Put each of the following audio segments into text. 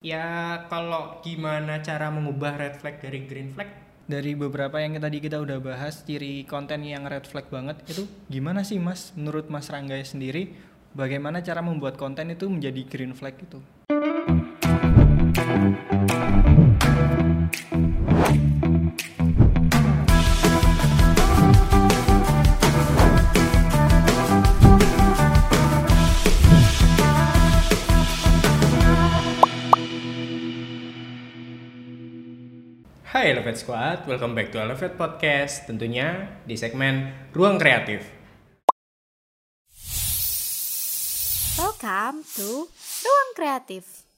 Ya kalau gimana cara mengubah red flag dari green flag? Dari beberapa yang tadi kita udah bahas ciri konten yang red flag banget itu gimana sih Mas menurut Mas Rangga sendiri bagaimana cara membuat konten itu menjadi green flag itu? Hai Elevate Squad, welcome back to Elevate Podcast Tentunya di segmen Ruang Kreatif. Welcome to Ruang Kreatif.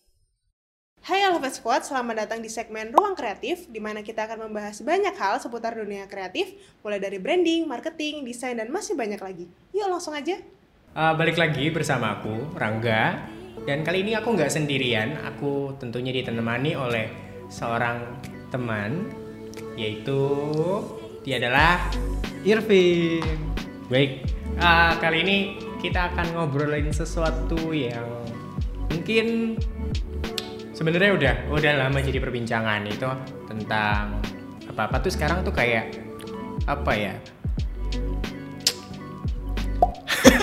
Hai Elevate Squad, selamat datang di segmen Ruang Kreatif di mana kita akan membahas banyak hal seputar dunia kreatif mulai dari branding, marketing, desain, dan masih banyak lagi. Yuk langsung aja. Uh, Balik lagi bersama aku, Rangga. Dan kali ini aku nggak sendirian, aku tentunya ditemani oleh seorang teman Yaitu dia adalah Irvin. Baik, ah, kali ini kita akan ngobrolin sesuatu yang mungkin sebenarnya udah udah lama jadi perbincangan itu tentang apa apa tuh sekarang tuh kayak apa ya?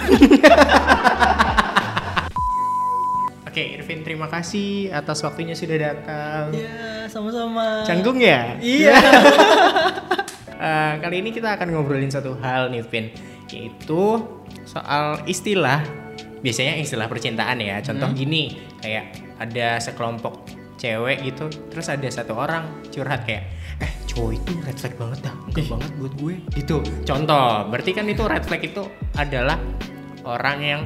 Oke, Irvin terima kasih atas waktunya sudah datang. Ya, sama-sama. Canggung ya? Iya. Eh, kali ini kita akan ngobrolin satu hal nih, Vin, yaitu soal istilah. Biasanya istilah percintaan ya. Contoh gini, kayak ada sekelompok cewek gitu, terus ada satu orang curhat kayak, eh cowok itu red flag banget dah, enggak banget buat gue. Gitu. Contoh, berarti kan itu red flag itu adalah orang yang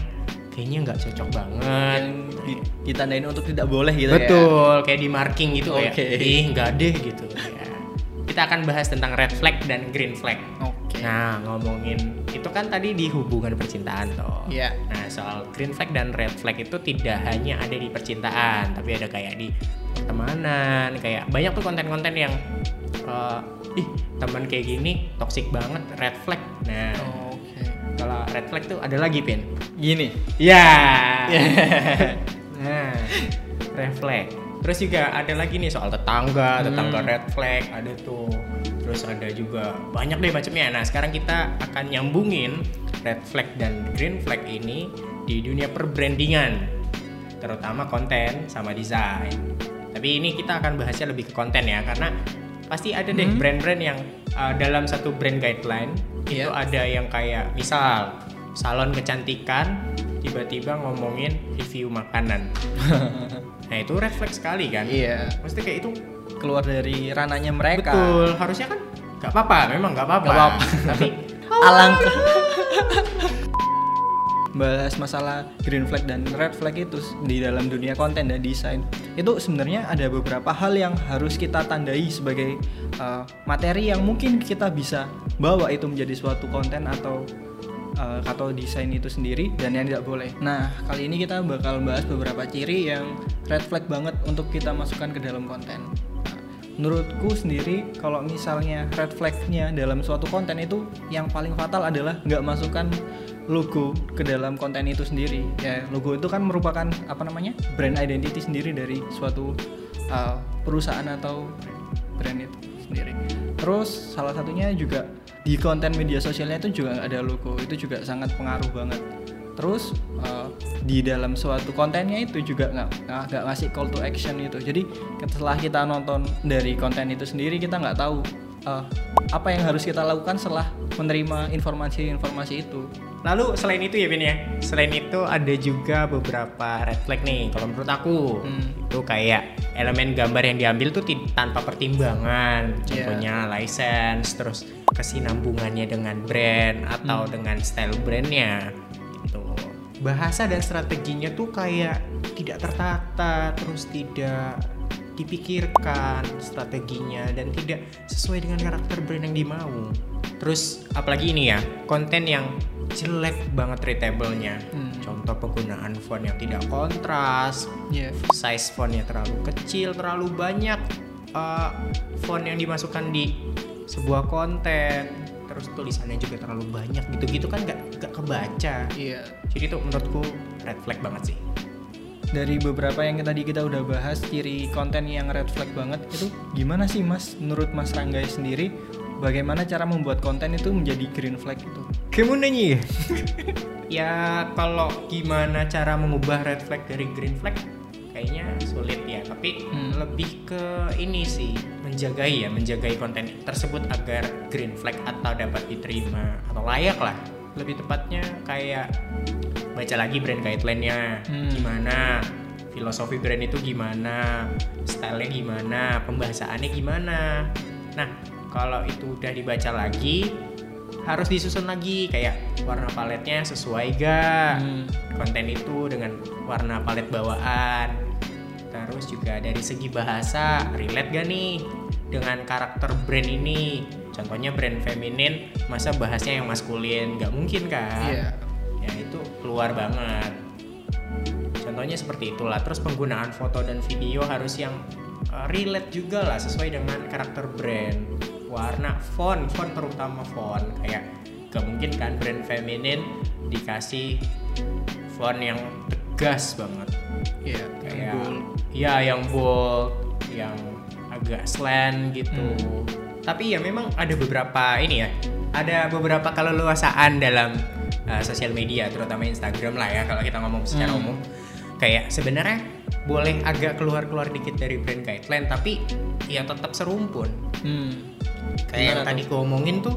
kayaknya nggak cocok banget. Yang ditandain untuk tidak boleh gitu ya. Betul, kayak di marking gitu kayak, Oke. ih nggak deh gitu. Ya. Kita akan bahas tentang red flag dan green flag. Oke. Nah, ngomongin itu kan tadi di hubungan percintaan toh. Iya. Nah, soal green flag dan red flag itu tidak hanya ada di percintaan, tapi ada kayak di pertemanan, kayak banyak tuh konten-konten yang eh, ih, teman kayak gini toxic banget, red flag. Nah, Oke. Kalau red flag tuh ada lagi, Pin. Gini. Ya. nah, red flag. Terus juga ada lagi nih soal tetangga, tetangga Hmm. red flag ada tuh. Terus ada juga banyak deh macamnya. Nah, sekarang kita akan nyambungin red flag dan green flag ini di dunia perbrandingan, terutama konten sama desain. Tapi ini kita akan bahasnya lebih ke konten ya, karena pasti ada deh Hmm. brand-brand yang uh, dalam satu brand guideline itu Iya. ada yang kayak misal salon kecantikan tiba-tiba ngomongin review makanan. nah itu flag sekali kan? Iya. Mesti kayak itu Keluar dari rananya mereka. betul. Harusnya kan nggak apa-apa, memang. Nggak apa-apa. Tapi Alangkah bahas masalah green flag dan red flag itu di dalam dunia konten dan desain itu sebenarnya ada beberapa hal yang harus kita tandai sebagai uh, materi yang mungkin kita bisa bawa itu menjadi suatu konten atau uh, atau desain itu sendiri dan yang tidak boleh. Nah kali ini kita bakal bahas beberapa ciri yang red flag banget untuk kita masukkan ke dalam konten. Menurutku sendiri kalau misalnya red flagnya dalam suatu konten itu yang paling fatal adalah nggak masukkan logo ke dalam konten itu sendiri. Ya logo itu kan merupakan apa namanya brand identity sendiri dari suatu uh, perusahaan atau brand itu sendiri. Terus salah satunya juga di konten media sosialnya itu juga ada logo itu juga sangat pengaruh banget. Terus uh, di dalam suatu kontennya itu juga nggak nggak ngasih call to action itu. Jadi setelah kita nonton dari konten itu sendiri kita nggak tahu uh, apa yang harus kita lakukan setelah menerima informasi-informasi itu. lalu selain itu ya Vin ya, selain itu ada juga beberapa red flag nih. Kalau menurut aku Hmm. itu kayak elemen gambar yang diambil tuh tanpa pertimbangan. Iya. Contohnya license, terus kesinambungannya dengan brand atau dengan style brandnya. Gitu. Bahasa dan strateginya tuh kayak tidak tertata, terus tidak dipikirkan strateginya dan tidak sesuai dengan karakter brand yang dimau. Terus apalagi ini ya, konten yang jelek banget readable-nya. Hmm. Contoh penggunaan font yang tidak kontras, Ya. size fontnya terlalu kecil, terlalu banyak uh, font yang dimasukkan di sebuah konten, terus tulisannya juga terlalu banyak gitu-gitu kan nggak nggak kebaca. Iya. Jadi itu menurutku red flag banget sih. Dari beberapa yang tadi kita udah bahas ciri konten yang red flag banget itu gimana sih Mas menurut Mas Rangga sendiri bagaimana cara membuat konten itu menjadi green flag itu? Gimana nih? ya kalau gimana cara mengubah red flag dari green flag kayaknya sulit ya tapi Hmm. lebih ke ini sih menjagai ya menjagai konten tersebut agar green flag atau dapat diterima atau layak lah lebih tepatnya kayak baca lagi brand guideline-nya. Hmm. gimana? Filosofi brand itu gimana? Stylenya gimana? Pembahasannya gimana? Nah kalau itu udah dibaca lagi harus disusun lagi. Kayak warna paletnya sesuai gak? Hmm. konten itu dengan warna palet bawaan. Terus juga dari segi bahasa relate gak nih dengan karakter brand ini? Contohnya brand feminin masa bahasnya yang maskulin? Gak mungkin kan? Iya. Ya itu keluar banget contohnya seperti itulah terus penggunaan foto dan video harus yang uh, relate juga lah sesuai dengan karakter brand warna font font terutama font kayak gak mungkin kan brand feminin dikasih font yang tegas banget Iya. kayak Bold. ya yang bold yang agak slant gitu Hmm. Tapi ya memang ada beberapa ini ya ada beberapa keleluasaan dalam uh, sosial media terutama Instagram lah ya kalau kita ngomong secara Hmm. umum. Kayak sebenarnya boleh agak keluar-keluar dikit dari brand guideline tapi ya tetap serumpun. Hmm. kayak yang tadi gue omongin tuh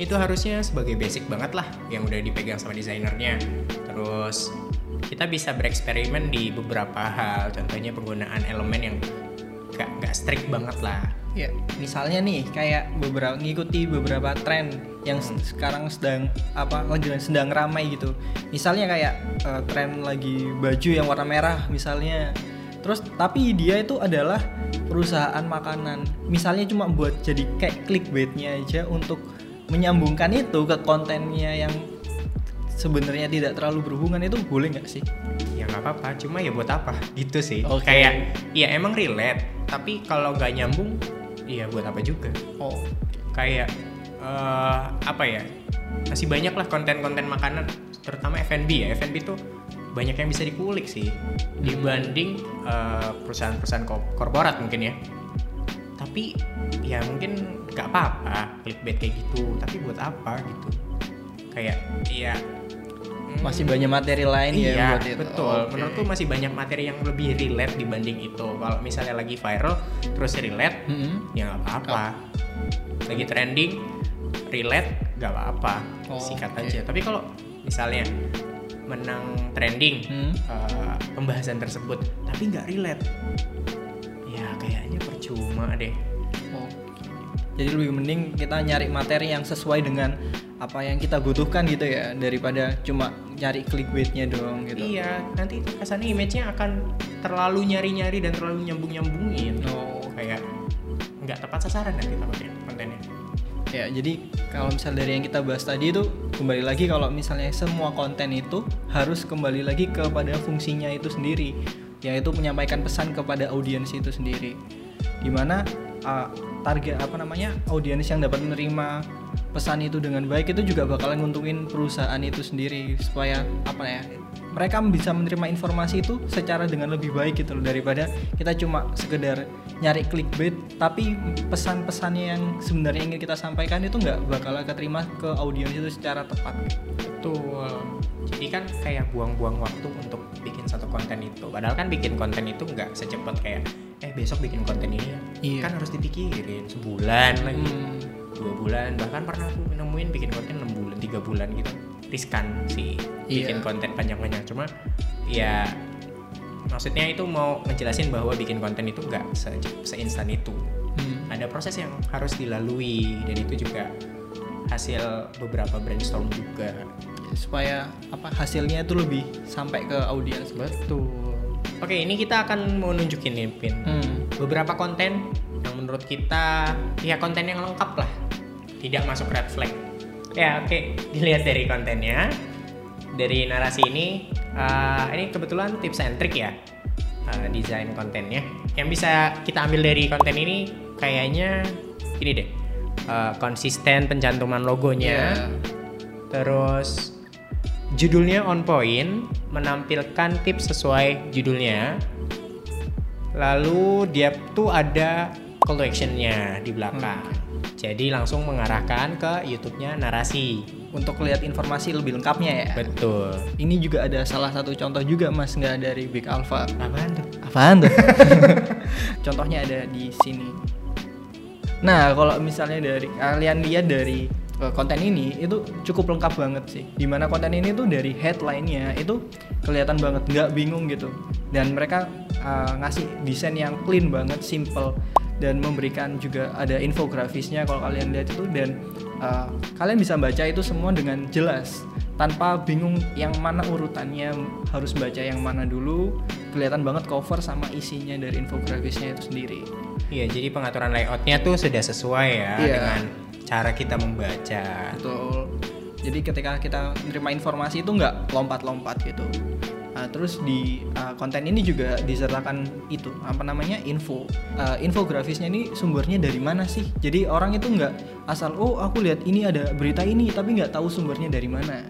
itu harusnya sebagai basic banget lah yang udah dipegang sama desainernya. Terus kita bisa bereksperimen di beberapa hal. Contohnya penggunaan elemen yang gak, gak strict banget lah Ya, misalnya nih kayak beberapa ngikuti beberapa tren yang Hmm. se- sekarang sedang apa lagi sedang ramai gitu. Misalnya kayak eh, tren lagi baju yang warna merah misalnya. Terus tapi dia itu adalah perusahaan makanan. Misalnya cuma buat jadi kayak clickbaitnya aja untuk menyambungkan itu ke kontennya yang sebenarnya tidak terlalu berhubungan itu boleh nggak sih? ya nggak apa-apa cuma ya buat apa gitu sih Oke. kayak ya emang relate tapi kalau nggak nyambung ya buat apa juga. Oh, kayak eh, apa ya masih banyak lah konten-konten makanan terutama F&B ya. F&B tuh banyak yang bisa dikulik sih dibanding eh, perusahaan-perusahaan ko- korporat mungkin ya. Tapi ya mungkin nggak apa-apa clickbait kayak gitu tapi buat apa gitu? Kayak iya masih banyak materi lain ya iya, buat itu. betul. Oke. Menurutku masih banyak materi yang lebih relate dibanding itu. Kalau misalnya lagi viral terus relate, Mm-mm. ya nggak apa-apa. Lagi trending, relate, nggak apa-apa. Oh, Sikat oke. aja. Tapi kalau misalnya menang trending Hmm. eh, pembahasan tersebut, tapi nggak relate, ya kayaknya percuma deh. Jadi lebih mending kita nyari materi yang sesuai dengan apa yang kita butuhkan gitu ya daripada cuma nyari clickbaitnya doang gitu. Iya, nanti kesannya image-nya akan terlalu nyari-nyari dan terlalu nyambung-nyambungin. Oh. kayak nggak tepat sasaran nanti takutnya kontennya. Ya, jadi kalau misal dari yang kita bahas tadi itu kembali lagi kalau misalnya semua konten itu harus kembali lagi kepada fungsinya itu sendiri, yaitu menyampaikan pesan kepada audiens itu sendiri. Di mana uh, target apa namanya audiens yang dapat menerima pesan itu dengan baik itu juga bakalan nguntungin perusahaan itu sendiri supaya apa ya mereka bisa menerima informasi itu secara dengan lebih baik gitu loh daripada kita cuma sekedar nyari clickbait tapi pesan-pesannya yang sebenarnya ingin kita sampaikan itu nggak bakal keterima ke audiens itu secara tepat Betul. Jadi kan kayak buang-buang waktu untuk bikin satu konten itu. Padahal kan bikin konten itu nggak secepat kayak eh besok bikin konten ini ya. Iya. Kan harus dipikirin sebulan lagi, Hmm. dua bulan. Bahkan pernah aku nemuin bikin konten 6 bulan, tiga bulan gitu. Riskan sih bikin Iya. konten panjang-panjang. Cuma ya maksudnya itu mau ngejelasin bahwa bikin konten itu nggak se seinstan itu. Hmm. Ada proses yang harus dilalui dan itu juga hasil beberapa brainstorm juga. supaya apa hasilnya itu lebih sampai ke audiens Betul. Oke, ini kita akan mau nunjukin nih, Pin. Hmm. Beberapa konten yang menurut kita ya konten yang lengkap lah. Tidak masuk red flag. Ya, oke. Dilihat dari kontennya. Dari narasi ini, eh, ini kebetulan tips and trick ya. eh, desain kontennya. Yang bisa kita ambil dari konten ini kayaknya ini deh. eh, konsisten pencantuman logonya. Ya. Terus judulnya on point, menampilkan tips sesuai judulnya. Lalu dia tuh ada call to actionnya di belakang. Jadi langsung mengarahkan ke YouTube-nya narasi. Untuk lihat informasi lebih lengkapnya ya. Betul. Ini juga ada salah satu contoh juga Mas nggak dari Big Alpha. Apaan tuh? Apaan tuh? Contohnya ada di sini. Nah, kalau misalnya dari kalian lihat dari uh, konten ini itu cukup lengkap banget sih. Di mana konten ini tuh dari headline-nya itu kelihatan banget, nggak bingung gitu. Dan mereka uh, ngasih desain yang clean banget, simple dan memberikan juga ada infografisnya kalau kalian lihat itu. Dan uh, kalian bisa baca itu semua dengan jelas tanpa bingung yang mana urutannya harus baca yang mana dulu. Kelihatan banget cover sama isinya dari infografisnya itu sendiri. Iya, jadi pengaturan layoutnya tuh sudah sesuai ya Iya. dengan cara kita membaca. betul. Jadi ketika kita menerima informasi itu nggak lompat-lompat gitu Nah, terus di uh, konten ini juga disertakan itu apa namanya info. Uh, infografisnya ini sumbernya dari mana sih? Jadi orang itu nggak asal oh aku lihat ini ada berita ini tapi nggak tahu sumbernya dari mana.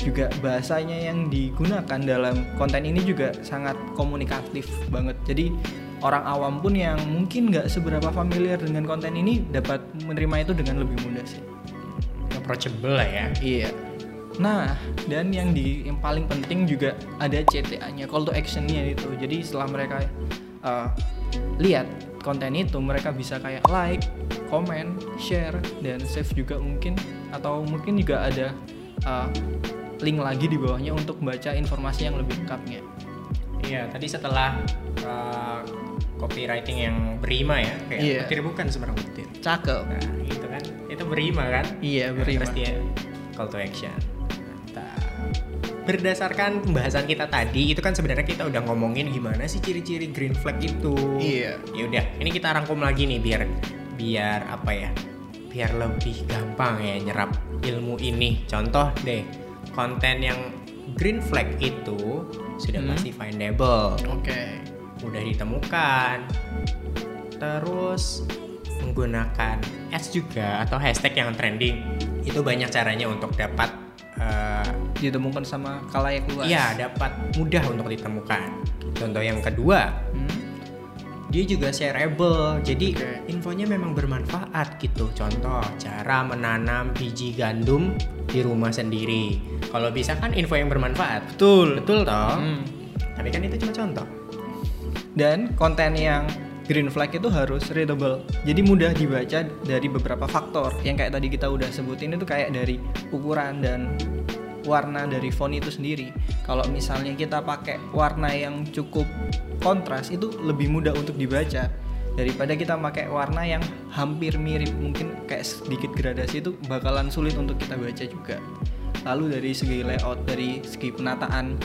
Juga bahasanya yang digunakan dalam konten ini juga sangat komunikatif banget. Jadi orang awam pun yang mungkin nggak seberapa familiar dengan konten ini dapat menerima itu dengan lebih mudah sih. Approachable lah ya. Iya. Nah, dan yang di yang paling penting juga ada CTA-nya, call to action-nya itu. Jadi setelah mereka uh, lihat konten itu, mereka bisa kayak like, comment, share, dan save juga mungkin atau mungkin juga ada uh, link lagi di bawahnya untuk baca informasi yang lebih lengkapnya. Iya, tadi setelah uh, copywriting yang berima ya, kayak Iya. petir bukan sebenarnya petir. Cakep. Nah, itu kan, itu berima kan? Iya, Nah, berima. Terus dia call to action. Berdasarkan pembahasan kita tadi, itu kan sebenarnya kita udah ngomongin gimana sih ciri-ciri green flag itu. Iya. Ya udah, ini kita rangkum lagi nih biar biar apa ya? Biar lebih gampang ya nyerap ilmu ini. Contoh deh, konten yang green flag itu sudah Hmm. pasti findable Oke. mudah ditemukan terus menggunakan ads juga atau hashtag yang trending itu banyak caranya untuk dapat eh, Ditemukan sama kalayak luas. iya dapat mudah untuk ditemukan contoh yang kedua Hmm? dia juga shareable jadi Oke. infonya memang bermanfaat gitu contoh cara menanam biji gandum di rumah sendiri kalau bisa kan info yang bermanfaat Betul. betul toh Hmm. tapi kan itu cuma contoh Dan konten yang green flag itu harus readable. Jadi mudah dibaca dari beberapa faktor. Yang kayak tadi kita udah sebutin itu kayak dari ukuran dan warna dari font itu sendiri. Kalau misalnya kita pakai warna yang cukup kontras itu lebih mudah untuk dibaca daripada kita pakai warna yang hampir mirip mungkin kayak sedikit gradasi itu bakalan sulit untuk kita baca juga. Lalu dari segi layout, dari segi penataan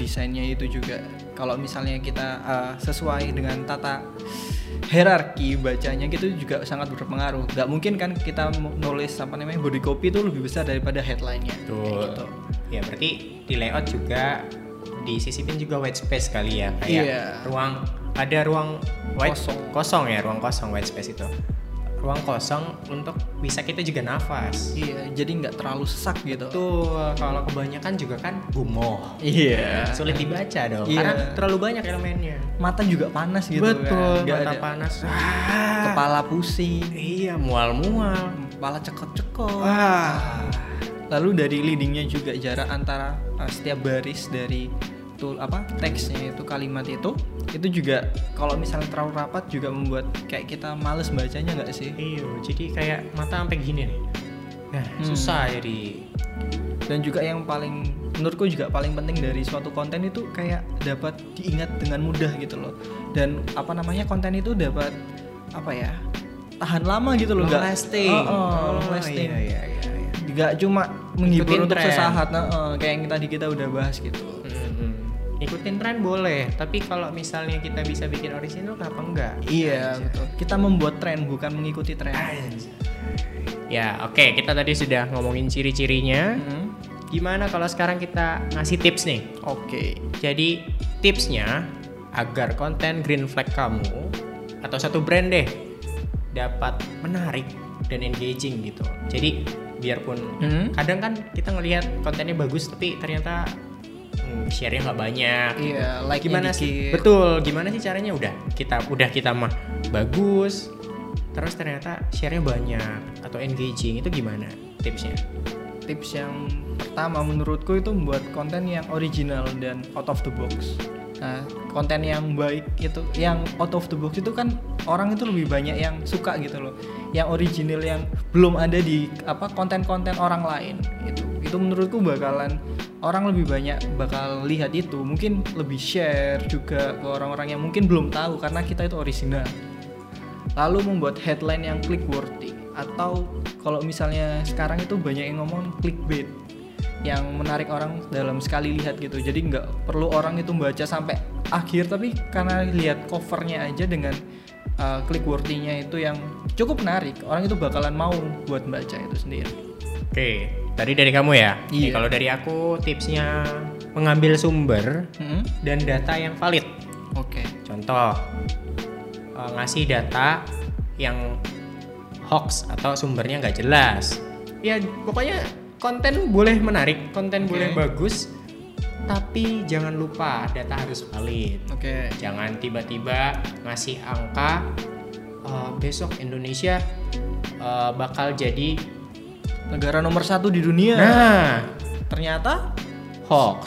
desainnya itu juga kalau misalnya kita uh, sesuai dengan tata hierarki bacanya gitu juga sangat berpengaruh. Gak mungkin kan kita nulis apa namanya body copy itu lebih besar daripada headline-nya. Gitu. Ya berarti di layout juga disisipin juga white space kali ya kayak Iya. ruang ada ruang white Kosong. kosong ya ruang kosong white space itu ruang kosong untuk bisa kita juga nafas. Iya, jadi nggak terlalu sesak gitu. Tuh kalau kebanyakan juga kan gumoh Iya. sulit dibaca dong Iya. karena terlalu banyak elemennya. Mata juga panas gitu Betul kan. Mata ada- panas. Kepala pusing, Iya mual-mual. kepala cekot-cekot. Wah. Lalu dari leadingnya juga jarak antara uh, setiap baris dari tul apa teksnya itu kalimat itu itu juga kalau misalnya terlalu rapat juga membuat kayak kita males bacanya nggak sih? Iya, jadi kayak mata sampai gini nih. Nah, Hmm. susah jadi Dan juga yang paling menurutku juga paling penting dari suatu konten itu kayak dapat diingat dengan mudah gitu loh. Dan apa namanya konten itu dapat apa ya? tahan lama gitu loh nggak- lasting. Oh, oh, long lasting. Iya, iya, iya, iya. Nggak cuma menghibur Ikutin untuk tren. sesaat nah, eh, kayak yang tadi kita udah bahas gitu. Ikutin tren boleh, tapi kalau misalnya kita bisa bikin original, kenapa enggak? Iya, Aja. betul. Kita membuat tren bukan mengikuti tren. Ya, oke, kita tadi sudah ngomongin ciri-cirinya. Hmm, Gimana kalau sekarang kita ngasih tips nih? Oke. Jadi, tipsnya agar konten green flag kamu atau satu brand deh dapat menarik dan engaging gitu. Jadi, biarpun Hmm. kadang kan kita ngelihat kontennya bagus tapi ternyata share-nya nggak banyak Iya, like gimana sih dikit. betul gimana sih caranya udah kita udah kita mah bagus terus ternyata share-nya banyak atau engaging itu gimana tipsnya tips yang pertama menurutku itu membuat konten yang original dan out of the box. Nah, konten yang baik itu, yang out of the box itu kan orang itu lebih banyak yang suka gitu loh. Yang original yang belum ada di apa konten-konten orang lain itu. Itu menurutku bakalan orang lebih banyak bakal lihat itu, mungkin lebih share juga ke orang-orang yang mungkin belum tahu karena kita itu original lalu membuat headline yang click worthy atau kalau misalnya sekarang itu banyak yang ngomong clickbait yang menarik orang dalam sekali lihat gitu. Jadi nggak perlu orang itu baca sampai akhir tapi karena lihat covernya aja dengan uh, click worthy-nya itu yang cukup menarik orang itu bakalan mau buat baca itu sendiri. Oke tadi dari kamu ya Nih, Iya. kalau dari aku tipsnya mengambil sumber Hmm? dan data yang valid oke Contoh eh, ngasih data yang hoax atau sumbernya nggak jelas. Ya pokoknya konten boleh menarik, konten Oke. boleh bagus, tapi jangan lupa data harus valid. oke Jangan tiba-tiba ngasih angka eh, besok Indonesia eh, bakal jadi negara nomor satu di dunia nah ternyata hoax.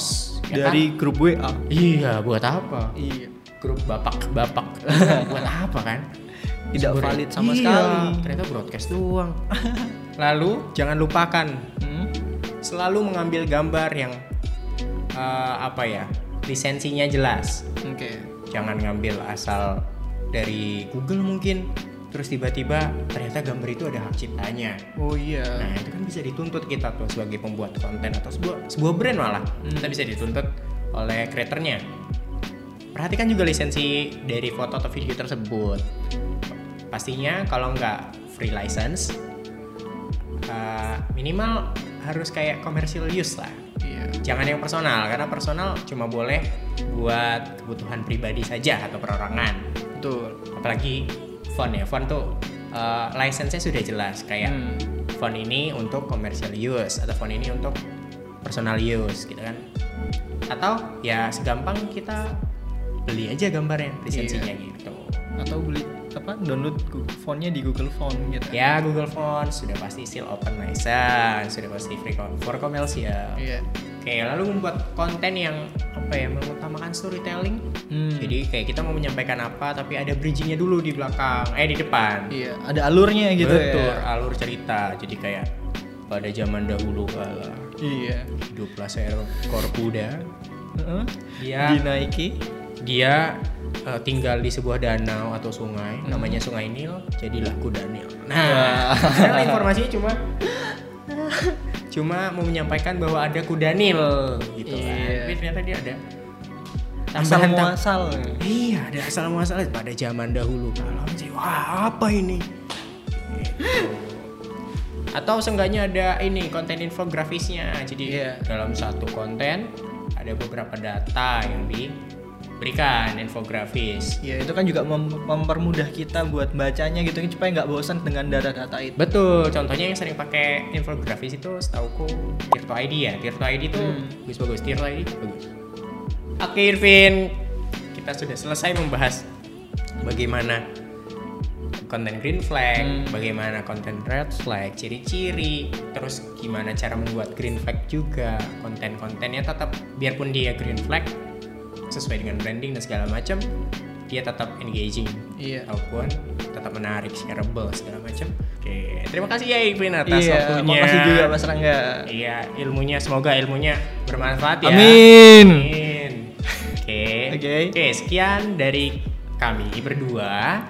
ya kan? dari grup WA iya buat apa? iya grup bapak-bapak buat apa kan? Tidak Sumbernya- valid sama Iya, sekali. Ternyata broadcast doang. Lalu jangan lupakan Hmm? selalu mengambil gambar yang eh, apa ya lisensinya jelas. oke Jangan ngambil asal dari Google mungkin. Terus tiba-tiba ternyata gambar itu ada hak ciptanya. oh iya Nah itu kan bisa dituntut kita tuh sebagai pembuat konten atau sebuah sebuah brand malah Hmm. kita bisa dituntut oleh kreatornya. Perhatikan juga lisensi dari foto atau video tersebut. Pastinya kalau nggak free license, uh, minimal harus kayak commercial use lah. iya Jangan yang personal karena personal cuma boleh buat kebutuhan pribadi saja atau perorangan. betul Apalagi font ya, font tuh uh, license-nya sudah jelas. Kayak Hmm. font ini untuk commercial use atau font ini untuk personal use gitu kan. Atau ya segampang kita beli aja gambarnya lisensinya gitu. Atau beli apa download fontnya di Google Font gitu. Ya Google Fonts sudah pasti still open license sudah pasti free for commercial. Iya. Oke lalu membuat konten yang apa ya mengutamakan storytelling. Hmm. jadi kayak kita mau menyampaikan apa tapi ada bridgingnya dulu di belakang eh di depan. Iya ada alurnya gitu betul ya alur cerita. Jadi kayak pada zaman dahulu kala iya. hiduplah seekor Heeh. dia dinaiki. dia eh, tinggal di sebuah danau atau sungai namanya sungai Nil jadilah kuda Nil. Nah informasinya cuma cuma mau menyampaikan bahwa ada kuda Nil gitu kan. Iya. tapi ternyata dia ada. Asal tambahan tam- muasal. Iya ada asal muasal. Pada zaman dahulu. Kala jadi wah apa ini? Gitu. atau seenggaknya ada ini konten infografisnya. Jadi Iya. dalam satu konten ada beberapa data yang diberikan infografis. Ya itu kan juga mem- mempermudah kita buat bacanya gitu supaya nggak bosan dengan data-data itu. Betul contohnya yang sering pakai infografis itu setauku Tirto ID ya. Tirto ID itu Hmm. bagus bagus Tirto ID bagus. Oke Irvin. Kita sudah selesai membahas bagaimana konten green flag, Hmm. bagaimana konten red flag, ciri-ciri, terus gimana cara membuat green flag juga, konten-kontennya tetap biarpun dia green flag sesuai dengan branding dan segala macam, dia tetap engaging, Iya. ataupun tetap menarik, shareable segala macam. Oke, terima kasih ya Irvin atas iya waktunya. makasih juga Mas Rangga Iya, ilmunya semoga ilmunya bermanfaat ya. Amin. Amin. Oke. Oke. Oke, sekian dari kami berdua.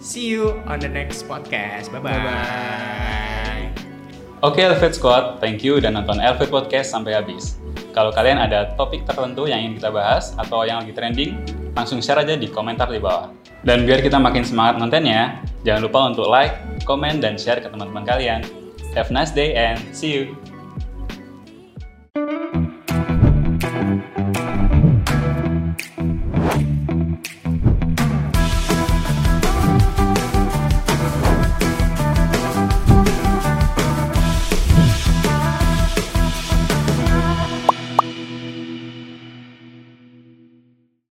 See you on the next podcast. Bye bye. Bye-bye. Oke Elevate Squad, thank you udah nonton Elevate Podcast sampai habis. Kalau kalian ada topik tertentu yang ingin kita bahas atau yang lagi trending, langsung share aja di komentar di bawah. Dan biar kita makin semangat nontonnya, jangan lupa untuk like, komen, dan share ke teman-teman kalian. Have a nice day and see you!